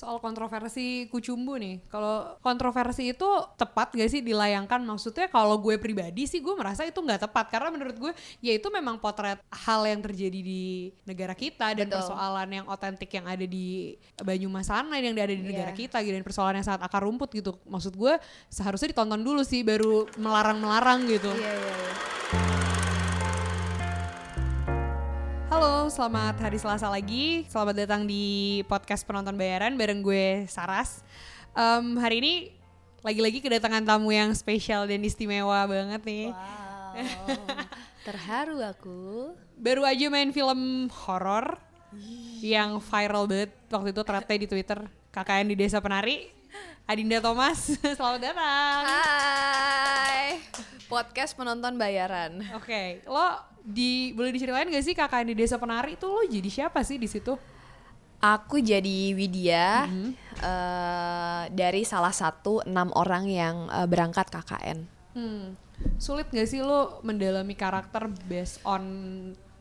soal kontroversi kucumbu nih. Kalau kontroversi itu tepat gak sih dilayangkan? Maksudnya kalau gue pribadi sih gue merasa itu nggak tepat karena menurut gue ya itu memang potret hal yang terjadi di negara kita dan Betul. persoalan yang otentik yang ada di Banyumas sana yang ada di negara Iya. kita gitu dan persoalan yang sangat akar rumput gitu. Maksud gue seharusnya ditonton dulu sih baru melarang-melarang gitu. Iya iya iya. Halo, selamat hari Selasa lagi. Selamat datang di podcast penonton bayaran bareng gue Saras. Em, hari ini lagi-lagi kedatangan tamu yang spesial dan istimewa banget nih. Wow. Terharu aku. Baru aja main film horor yang viral banget waktu itu threadnya di Twitter. KKN di Desa Penari. Adinda Thomas, selamat datang. Hai. Podcast penonton bayaran. Oke, lo di boleh diceritain gak sih KKN di Desa Penari itu lo jadi siapa sih di situ? Aku jadi Widya eh, dari salah satu enam orang yang eh, berangkat KKN. Hmm. Sulit gak sih lo mendalami karakter based on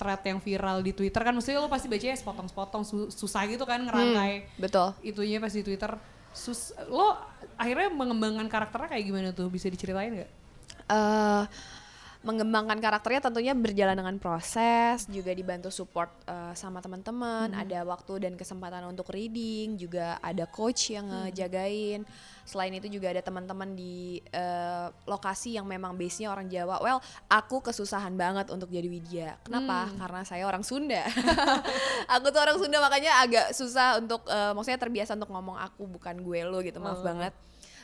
thread yang viral di Twitter kan maksudnya lo pasti bacanya sepotong-sepotong su- susah gitu kan ngerangkai Betul. itunya pas di Twitter. Sus lo akhirnya mengembangkan karakternya kayak gimana tuh? Bisa diceritain gak? eh mengembangkan karakternya tentunya berjalan dengan proses, juga dibantu support eh, sama teman-teman, ada waktu dan kesempatan untuk reading, juga ada coach yang ngejagain. Selain itu juga ada teman-teman di eh, lokasi yang memang base-nya orang Jawa. Well, aku kesusahan banget untuk jadi Widya. Kenapa? Karena saya orang Sunda. aku tuh orang Sunda makanya agak susah untuk eh, maksudnya terbiasa untuk ngomong aku bukan gue lo gitu. Maaf Oh. banget.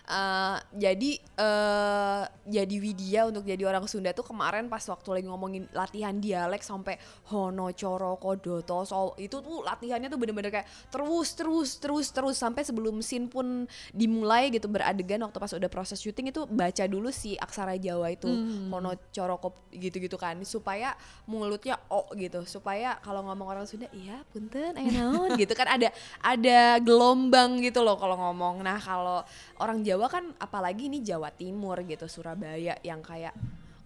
Eh, jadi eh jadi Widya untuk jadi orang Sunda tuh kemarin pas waktu lagi ngomongin latihan dialek sampai Hono Coro Kodoto so itu tuh latihannya tuh bener-bener kayak terus terus terus terus sampai sebelum scene pun dimulai gitu beradegan waktu pas udah proses syuting itu baca dulu si aksara Jawa itu Hono Coro gitu-gitu kan. Supaya mulutnya o gitu supaya kalau ngomong orang Sunda iya punten naon gitu kan. Ada ada gelombang gitu loh kalau ngomong. Nah kalau orang Jawa kan apalagi ini Jawa Timur gitu Surabaya yang kayak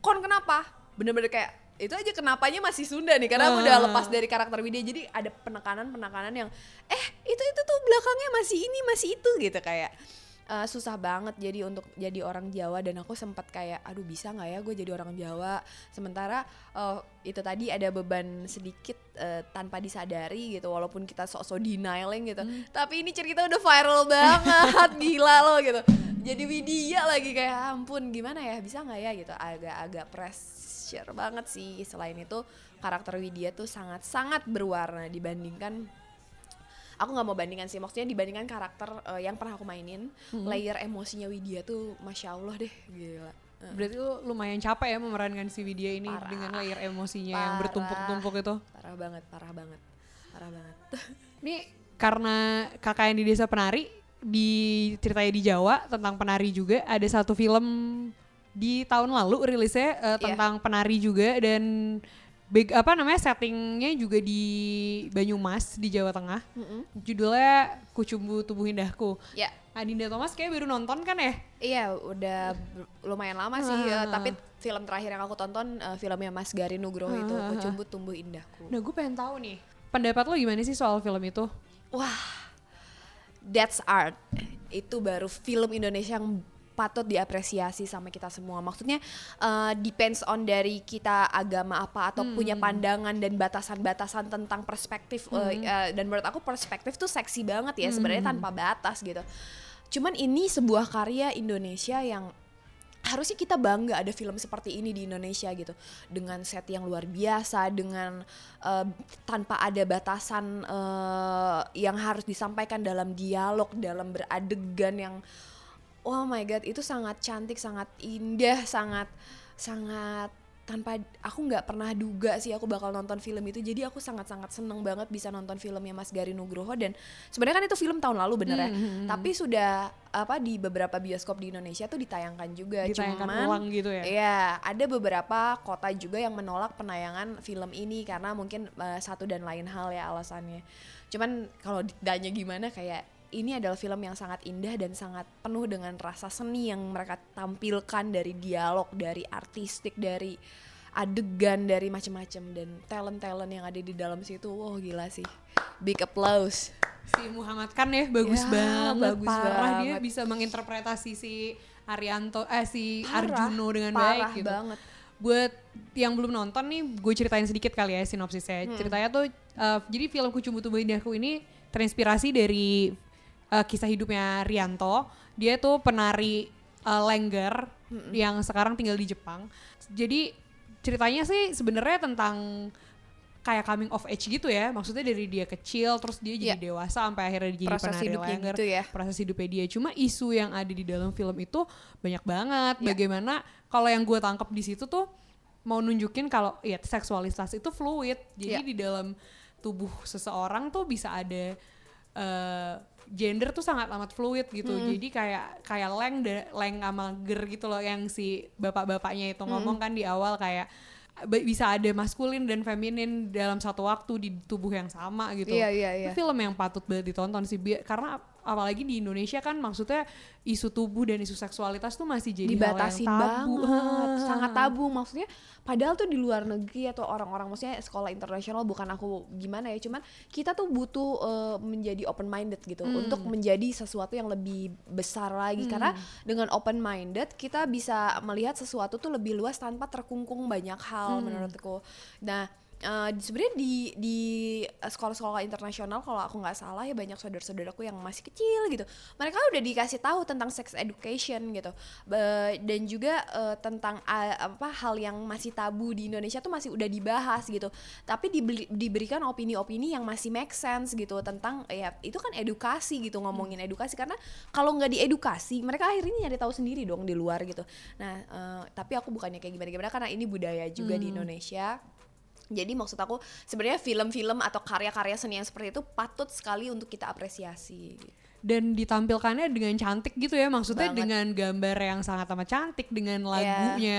kon kenapa? Bener-bener kayak itu aja kenapanya masih Sunda nih karena aku udah Ah. lepas dari karakter Widya. Jadi ada penekanan-penekanan yang eh itu itu tuh belakangnya masih ini masih itu gitu kayak eh, susah banget jadi untuk jadi orang Jawa dan aku sempat kayak aduh bisa nggak ya gue jadi orang Jawa? Sementara eh, itu tadi ada beban sedikit eh, tanpa disadari gitu walaupun kita sok-sok denying gitu. Tapi ini cerita udah viral banget gila loh gitu. Jadi Widya lagi kayak "Ah, ampun gimana ya bisa nggak ya? Gitu. Agak-agak pressure banget sih. Selain itu karakter Widya tuh sangat-sangat berwarna dibandingkan aku nggak mau bandingkan sih maksudnya dibandingkan karakter eh, yang pernah aku mainin layer emosinya Widya tuh masya Allah deh gila Eh, Berarti lo lumayan capek ya memerankan si Widya ini Parah. dengan layer emosinya yang Parah. bertumpuk-tumpuk itu. parah banget parah banget parah banget Ini karena KKN di Desa Penari di ceritanya di Jawa tentang penari juga ada satu film di tahun lalu rilisnya Iya. tentang penari juga dan big, apa namanya settingnya juga di Banyumas di Jawa Tengah. Mm-mm. Judulnya Kucumbu Tubuh Indahku. ya Adinda Thomas kayak baru nonton kan ya? iya udah lumayan lama sih eh, tapi film terakhir yang aku tonton eh, filmnya Mas Gari Nugroho itu ah, ah. Kucumbut Tumbuh Indahku Nah gue pengen tahu nih pendapat lo gimana sih soal film itu? Wah, that's art. Itu baru film Indonesia yang patut diapresiasi sama kita semua. Maksudnya uh, depends on dari kita agama apa atau punya pandangan dan batasan-batasan tentang perspektif. uh, uh, dan menurut aku perspektif tuh seksi banget ya sebenarnya tanpa batas gitu. Cuman ini sebuah karya Indonesia yang harusnya kita bangga ada film seperti ini di Indonesia gitu dengan set yang luar biasa dengan eh, tanpa ada batasan eh, yang harus disampaikan dalam dialog dalam beradegan yang oh my god itu sangat cantik sangat indah sangat sangat tanpa aku nggak pernah duga sih aku bakal nonton film itu. Jadi aku sangat sangat seneng banget bisa nonton filmnya Mas Gari Nugroho. Dan sebenarnya kan itu film tahun lalu bener ya? Tapi sudah apa di beberapa bioskop di Indonesia tuh ditayangkan juga. Ditayangkan cuman ulang gitu ya? Iya, ada beberapa kota juga yang menolak penayangan film ini karena mungkin eh, satu dan lain hal ya alasannya. Cuman kalau ditanya gimana kayak ini adalah film yang sangat indah dan sangat penuh dengan rasa seni yang mereka tampilkan dari dialog, dari artistik, dari adegan, dari macam-macam dan talent-talent yang ada di dalam situ. Wow, gila sih. Big applause. si Muhammad Khan ya bagus Ya, banget bagus parah dia banget. bisa menginterpretasi si Arianto eh si Parah, Arjuno dengan parah baik gitu banget. buat yang belum nonton nih gue ceritain sedikit kali ya sinopsisnya Hmm. ceritanya tuh eh, jadi film Kucumbu Tubuh Indahku ini terinspirasi dari eh, kisah hidupnya Rianto dia tuh penari eh, lengger Hmm. yang sekarang tinggal di Jepang jadi ceritanya sih sebenarnya tentang kayak coming of age gitu ya maksudnya dari dia kecil terus dia jadi Iya. dewasa sampai akhirnya dia jadi Proses penari hidupnya lengger gitu ya. proses hidupnya dia cuma isu yang ada di dalam film itu banyak banget Iya. bagaimana kalau yang gue tangkap di situ tuh mau nunjukin kalau ya seksualitas itu fluid jadi Iya. di dalam tubuh seseorang tuh bisa ada eh, gender tuh sangat amat fluid gitu. Jadi kayak kayak leng da- leng sama ger gitu loh yang si bapak-bapaknya itu ngomong kan di awal kayak bisa ada maskulin dan feminin dalam satu waktu di tubuh yang sama gitu. Iya, iya, iya. itu film yang patut banget ditonton sih. Karena apalagi di Indonesia kan maksudnya isu tubuh dan isu seksualitas tuh masih jadi yang tabu. banget sangat tabu maksudnya padahal tuh di luar negeri atau orang-orang maksudnya sekolah internasional bukan aku gimana ya cuman kita tuh butuh eh, menjadi open minded gitu Hmm. untuk menjadi sesuatu yang lebih besar lagi karena dengan open minded kita bisa melihat sesuatu tuh lebih luas tanpa terkungkung banyak hal Hmm. menurutku nah eh, di- sebenarnya di di sekolah-sekolah internasional kalau aku nggak salah ya banyak saudara-saudaraku yang masih kecil gitu. Mereka udah dikasih tahu tentang sex education gitu. Be- dan juga eh, tentang ah, apa hal yang masih tabu di Indonesia tuh masih udah dibahas gitu. Tapi dibeli- diberikan opini-opini yang masih make sense gitu tentang ya itu kan edukasi gitu ngomongin edukasi. Karena kalau nggak diedukasi mereka akhirnya nyari tahu sendiri dong di luar gitu. Nah eh, tapi aku bukannya kayak gimana-gimana karena ini budaya juga di Indonesia jadi maksud aku sebenarnya film-film atau karya-karya seni yang seperti itu patut sekali untuk kita apresiasi. dan ditampilkannya dengan cantik gitu ya maksudnya Banget. dengan gambar yang sangat amat cantik dengan Iya. lagunya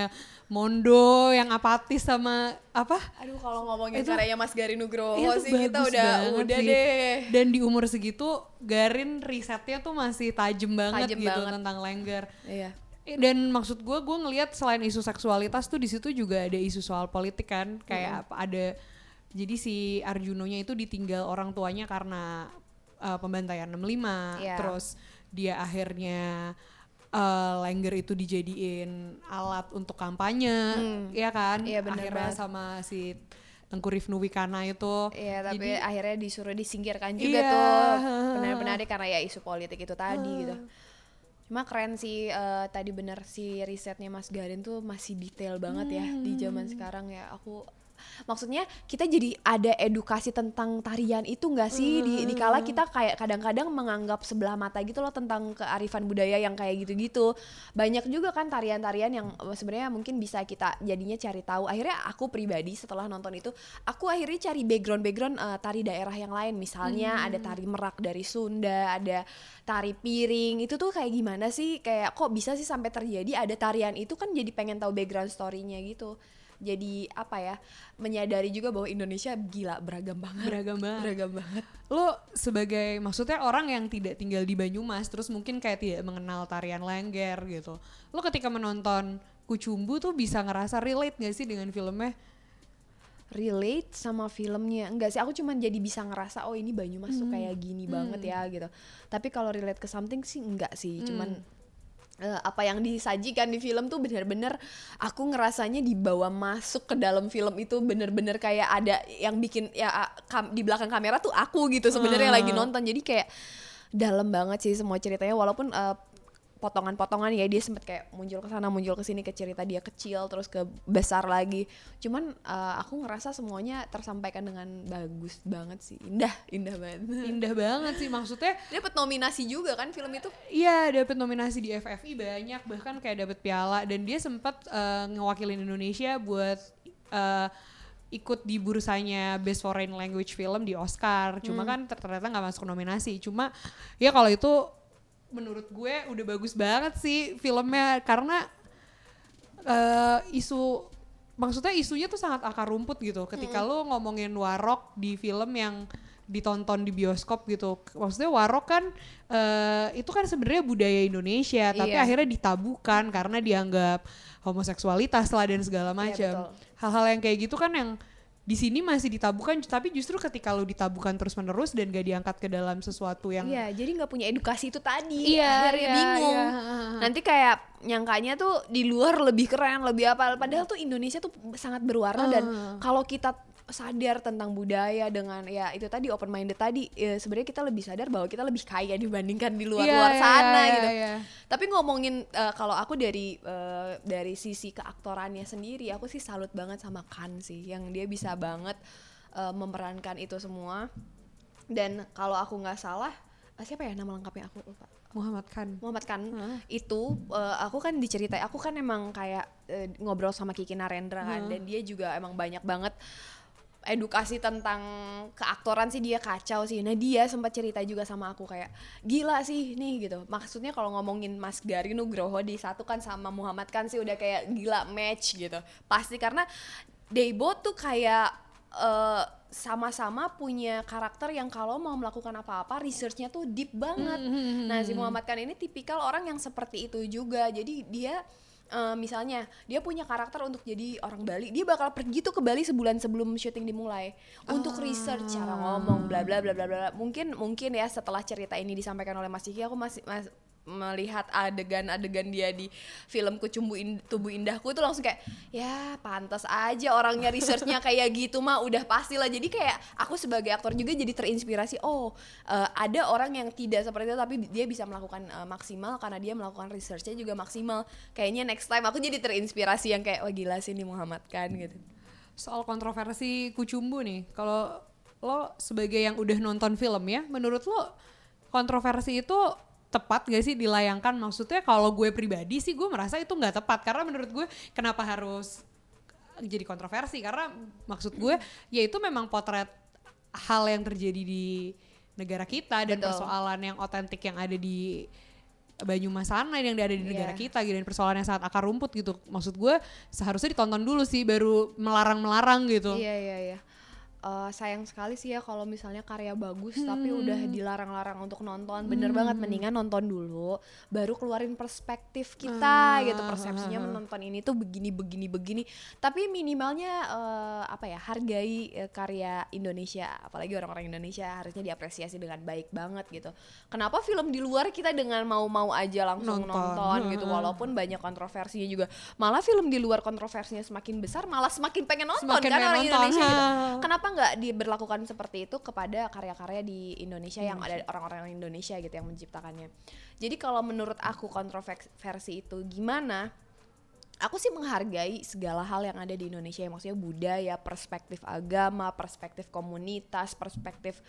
Mondo yang apatis sama apa Aduh kalau ngomongin Itu- karyanya Mas Gari Nugroho Itu sih kita bagus udah banget udah sih. deh. dan di umur segitu Garin risetnya tuh masih tajam banget Tajem gitu banget. tentang lengger Iya. Eh, dan maksud gue gue ngelihat selain isu seksualitas tuh di situ juga ada isu soal politik kan kayak apa ada jadi si Arjunonya itu ditinggal orang tuanya karena uh, pembantaian 65 Iya. terus dia akhirnya uh, Lengger itu dijadiin alat untuk kampanye ya kan Iya, bener akhirnya banget. sama si Tengku Rifnu Wikana itu Iya tapi Jadi- akhirnya disuruh disingkirkan juga Iya. tuh benar-benar karena ya isu politik itu tadi gitu. Cuma keren sih eh, tadi bener si risetnya Mas Garin tuh masih detail banget ya di zaman sekarang ya. Aku maksudnya kita jadi ada edukasi tentang tarian itu nggak sih? Di di kala kita kayak kadang-kadang menganggap sebelah mata gitu loh tentang kearifan budaya yang kayak gitu-gitu. Banyak juga kan tarian-tarian yang eh, sebenarnya mungkin bisa kita jadinya cari tahu. Akhirnya aku pribadi setelah nonton itu aku akhirnya cari background-background eh, tari daerah yang lain. Misalnya ada tari merak dari Sunda ada tari piring. Itu tuh kayak gimana sih? Kayak kok bisa sih sampai terjadi ada tarian itu kan jadi pengen tahu background story-nya gitu jadi apa ya menyadari juga bahwa Indonesia gila beragam banget. Beragam banget. Beragam banget. Lo sebagai maksudnya orang yang tidak tinggal di Banyumas terus mungkin kayak tidak mengenal tarian lengger gitu lo ketika menonton Kucumbu tuh bisa ngerasa relate gak sih dengan filmnya? Relate sama filmnya. Enggak sih aku cuman jadi bisa ngerasa oh ini Banyumas tuh kayak gini banget ya gitu. Tapi kalau relate ke something sih enggak sih cuman eh, apa yang disajikan di film tuh bener-bener aku ngerasanya dibawa masuk ke dalam film itu bener-bener kayak ada yang bikin ya kam- di belakang kamera tuh aku gitu sebenarnya Ah. lagi nonton jadi kayak dalam banget sih semua ceritanya walaupun eh, potongan-potongan ya dia sempet kayak muncul ke sana muncul ke sini ke cerita dia kecil terus ke besar lagi. Cuman eh, aku ngerasa semuanya tersampaikan dengan bagus banget sih. Indah indah banget. Indah banget sih maksudnya dapat nominasi juga kan film itu? Iya dapet nominasi di FFI banyak bahkan kayak dapet piala. Dan dia sempat eh, ngewakilin Indonesia buat eh, ikut di bursanya Best Foreign Language Film di Oscar. Cuma kan ter- ternyata nggak masuk nominasi. Cuma ya kalau itu menurut gue udah bagus banget sih filmnya. Karena eh, isu maksudnya isunya tuh sangat akar rumput gitu. Ketika lu ngomongin warok di film yang ditonton di bioskop gitu. Maksudnya warok kan eh, itu kan sebenarnya budaya Indonesia tapi Iya. akhirnya ditabukan karena dianggap homoseksualitas lah dan segala macam. betul. hal-hal yang kayak gitu kan yang di sini masih ditabukan tapi justru ketika lo ditabukan terus menerus dan gak diangkat ke dalam sesuatu yang Iya, jadi nggak punya edukasi itu tadi. Iya, Akhirnya iya, bingung. iya. Nanti kayak nyangkanya tuh di luar lebih keren, lebih apa. Padahal tuh Indonesia tuh sangat berwarna dan Ah. kalau kita sadar tentang budaya dengan ya itu tadi open minded tadi ya sebenarnya kita lebih sadar bahwa kita lebih kaya dibandingkan di luar-luar Iya, iya, sana iya, gitu. iya. Tapi ngomongin eh, kalau aku dari eh, dari sisi keaktorannya sendiri, aku sih salut banget sama Kan sih, yang dia bisa banget eh, memerankan itu semua. Dan kalau aku nggak salah, siapa ya nama lengkapnya aku lupa. Muhammad Khan Muhammad Kan Heeh. itu eh, aku kan diceritain, aku kan emang kayak eh, ngobrol sama Kiki Narendra kan, dan dia juga emang banyak banget edukasi tentang keaktoran sih dia kacau sih. Nah dia sempat cerita juga sama aku kayak gila sih nih gitu. Maksudnya kalau ngomongin Mas Gari Nugroho di satu kan sama Muhammad kan sih udah kayak gila match gitu. Pasti karena they both tuh kayak eh, sama-sama punya karakter yang kalau mau melakukan apa-apa researchnya tuh deep banget. Nah si Muhammad kan ini tipikal orang yang seperti itu juga. Jadi dia eh, misalnya dia punya karakter untuk jadi orang Bali, dia bakal pergi tuh ke Bali sebulan sebelum syuting dimulai untuk research cara ngomong bla bla bla bla bla. Mungkin mungkin ya setelah cerita ini disampaikan oleh Mas Kiki aku masih mas- melihat adegan-adegan dia di film Kucumbu In- Tubuh Indahku itu langsung kayak ya pantas aja orangnya researchnya kayak gitu mah udah pasti lah. Jadi kayak aku sebagai aktor juga jadi terinspirasi oh eh, ada orang yang tidak seperti itu tapi dia bisa melakukan eh, maksimal karena dia melakukan researchnya juga maksimal. Kayaknya next time aku jadi terinspirasi yang kayak wah gila sih nih Muhammad kan gitu. Soal kontroversi kucumbu nih kalau lo sebagai yang udah nonton film ya menurut lo kontroversi itu tepat gak sih dilayangkan maksudnya kalau gue pribadi sih gue merasa itu nggak tepat karena menurut gue kenapa harus jadi kontroversi karena maksud gue ya itu memang potret hal yang terjadi di negara kita dan Betul. persoalan yang otentik yang ada di Banyumas sana yang ada di negara Iya. kita gitu dan persoalan yang sangat akar rumput gitu maksud gue seharusnya ditonton dulu sih baru melarang melarang gitu Iya iya iya. Eh, sayang sekali sih ya kalau misalnya karya bagus tapi udah dilarang-larang untuk nonton. Bener banget mendingan nonton dulu baru keluarin perspektif kita Ah, gitu. Persepsinya menonton ini tuh begini begini begini. Tapi minimalnya eh, apa ya? Hargai eh, karya Indonesia, apalagi orang-orang Indonesia harusnya diapresiasi dengan baik banget gitu. Kenapa film di luar kita dengan mau-mau aja langsung Nonton. nonton, gitu walaupun banyak kontroversinya juga. Malah film di luar kontroversinya semakin besar malah semakin pengen nonton Semakin kan orang nonton. Indonesia gitu. Ha. Kenapa nggak diberlakukan seperti itu kepada karya-karya di Indonesia yang ada orang-orang Indonesia gitu yang menciptakannya. Jadi kalau menurut aku kontroversi itu gimana? Aku sih menghargai segala hal yang ada di Indonesia, ya, maksudnya budaya, perspektif agama, perspektif komunitas, perspektif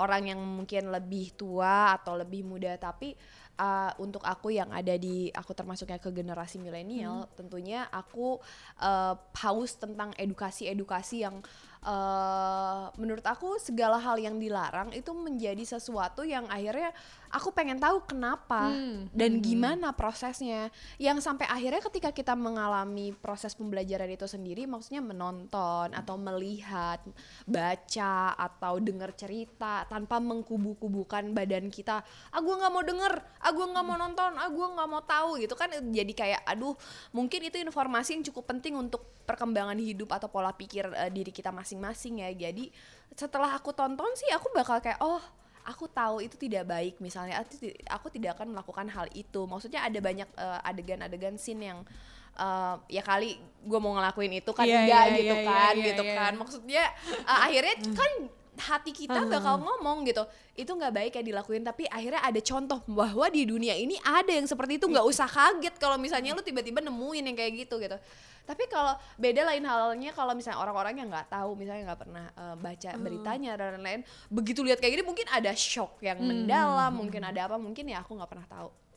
orang yang mungkin lebih tua atau lebih muda, tapi uh, untuk aku yang ada di aku termasuknya ke generasi milenial, tentunya aku uh, haus tentang edukasi-edukasi yang uh, menurut aku segala hal yang dilarang itu menjadi sesuatu yang akhirnya aku pengen tahu kenapa Hmm, dan gimana prosesnya. Yang sampai akhirnya ketika kita mengalami proses pembelajaran itu sendiri maksudnya menonton atau melihat baca atau dengar cerita tanpa mengkubu-kubukan badan kita. Ah gue nggak mau denger ah gue nggak mau nonton ah gue nggak mau tahu gitu kan. Jadi kayak aduh mungkin itu informasi yang cukup penting untuk perkembangan hidup atau pola pikir eh, diri kita masing-masing ya. Jadi setelah aku tonton sih aku bakal kayak oh aku tahu itu tidak baik misalnya aku, ti- aku tidak akan melakukan hal itu. Maksudnya ada banyak eh, adegan-adegan scene yang eh, ya kali gue mau ngelakuin itu kan Iya, enggak iya, gitu iya, kan iya, gitu iya. kan. Maksudnya eh, akhirnya kan hati kita bakal ngomong gitu. Itu nggak baik ya dilakuin tapi akhirnya ada contoh bahwa di dunia ini ada yang seperti itu. Nggak usah kaget kalau misalnya lu tiba-tiba nemuin yang kayak gitu gitu. Tapi kalau beda lain halnya kalau misalnya orang-orang yang nggak tahu misalnya nggak pernah eh, baca beritanya dan lain-lain begitu lihat kayak gini mungkin ada shock yang mendalam mungkin ada apa mungkin ya aku nggak pernah tahu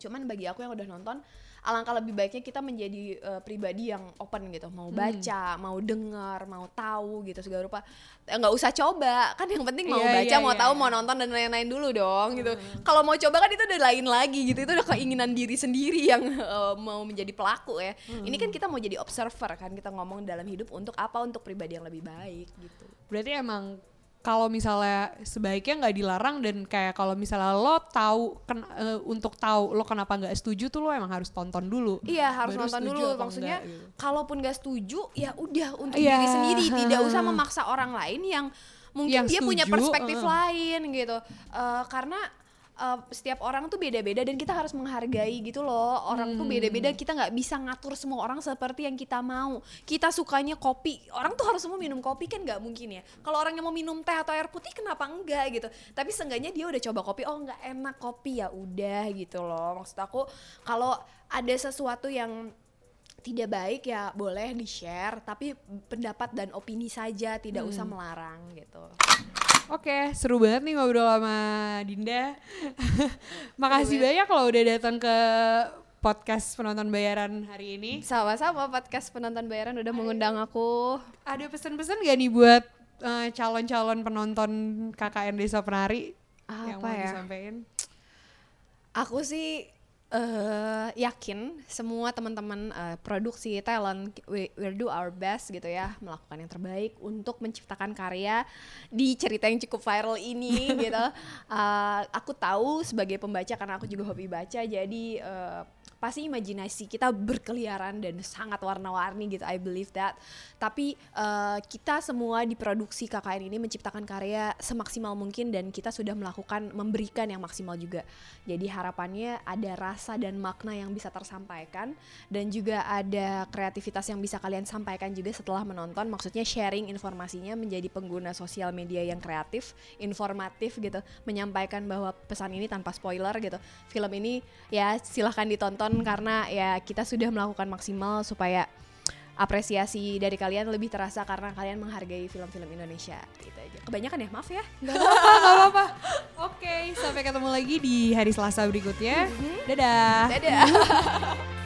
cuman bagi aku yang udah nonton alangkah lebih baiknya kita menjadi eh, pribadi yang open gitu. Mau baca mau dengar mau tahu gitu segala rupa. Eh, nggak usah coba. Kan yang penting mau Iya, baca iya, mau iya, tahu mau nonton dan lain-lain dulu dong gitu. Kalau mau coba kan itu udah lain lagi gitu. Itu udah keinginan diri sendiri yang eh, mau menjadi pelaku ya. Ini kan kita mau jadi observer kan kita ngomong dalam hidup untuk apa? Untuk pribadi yang lebih baik gitu. Berarti emang kalau misalnya sebaiknya nggak dilarang dan kayak kalau misalnya lo tahu ken, uh, untuk tahu lo kenapa nggak setuju tuh lo emang harus tonton dulu. Iya harus Baru nonton dulu. Maksudnya enggak gitu. kalaupun gak setuju ya udah untuk Iya. diri sendiri, tidak usah memaksa orang lain yang mungkin Yang dia punya setuju, perspektif uh. lain gitu. Eh, karena eh, setiap orang tuh beda-beda dan kita harus menghargai gitu loh. Orang tuh Hmm. beda-beda. Kita nggak bisa ngatur semua orang seperti yang kita mau. Kita sukanya kopi, orang tuh harus semua minum kopi kan nggak mungkin ya. Kalau orang yang mau minum teh atau air putih kenapa enggak gitu. Tapi seenggaknya dia udah coba kopi, oh nggak enak kopi ya udah gitu loh. Maksud aku kalau ada sesuatu yang tidak baik ya boleh di share tapi pendapat dan opini saja tidak usah Hmm. melarang gitu Oke, seru banget nih ngobrol sama Dinda. Makasih banyak kalau udah datang ke podcast penonton bayaran hari ini. sama-sama podcast penonton bayaran udah mengundang aku Ada pesan-pesan gak nih buat eh, calon-calon penonton KKN Desa Penari yang Apa mau ya? disampaikan? aku sih eh yakin semua teman-teman eh, produksi talent we, we'll do our best gitu ya melakukan yang terbaik untuk menciptakan karya di cerita yang cukup viral ini gitu. Eh, aku tahu sebagai pembaca karena aku juga hobi baca jadi eh, pasti imajinasi kita berkeliaran dan sangat warna-warni gitu I believe that. Tapi eh, kita semua di produksi KKN ini menciptakan karya semaksimal mungkin dan kita sudah melakukan memberikan yang maksimal juga. Jadi harapannya ada rasa dan makna yang bisa tersampaikan dan juga ada kreativitas yang bisa kalian sampaikan juga setelah menonton. Maksudnya sharing informasinya menjadi pengguna sosial media yang kreatif informatif gitu. Menyampaikan bahwa pesan ini tanpa spoiler gitu. Film ini ya silahkan ditonton karena ya kita sudah melakukan maksimal supaya apresiasi dari kalian lebih terasa karena kalian menghargai film-film Indonesia gitu aja kebanyakan ya maaf ya Gak apa-apa, gak apa-apa. Oke, sampai ketemu lagi di hari Selasa berikutnya. Dadah. dadah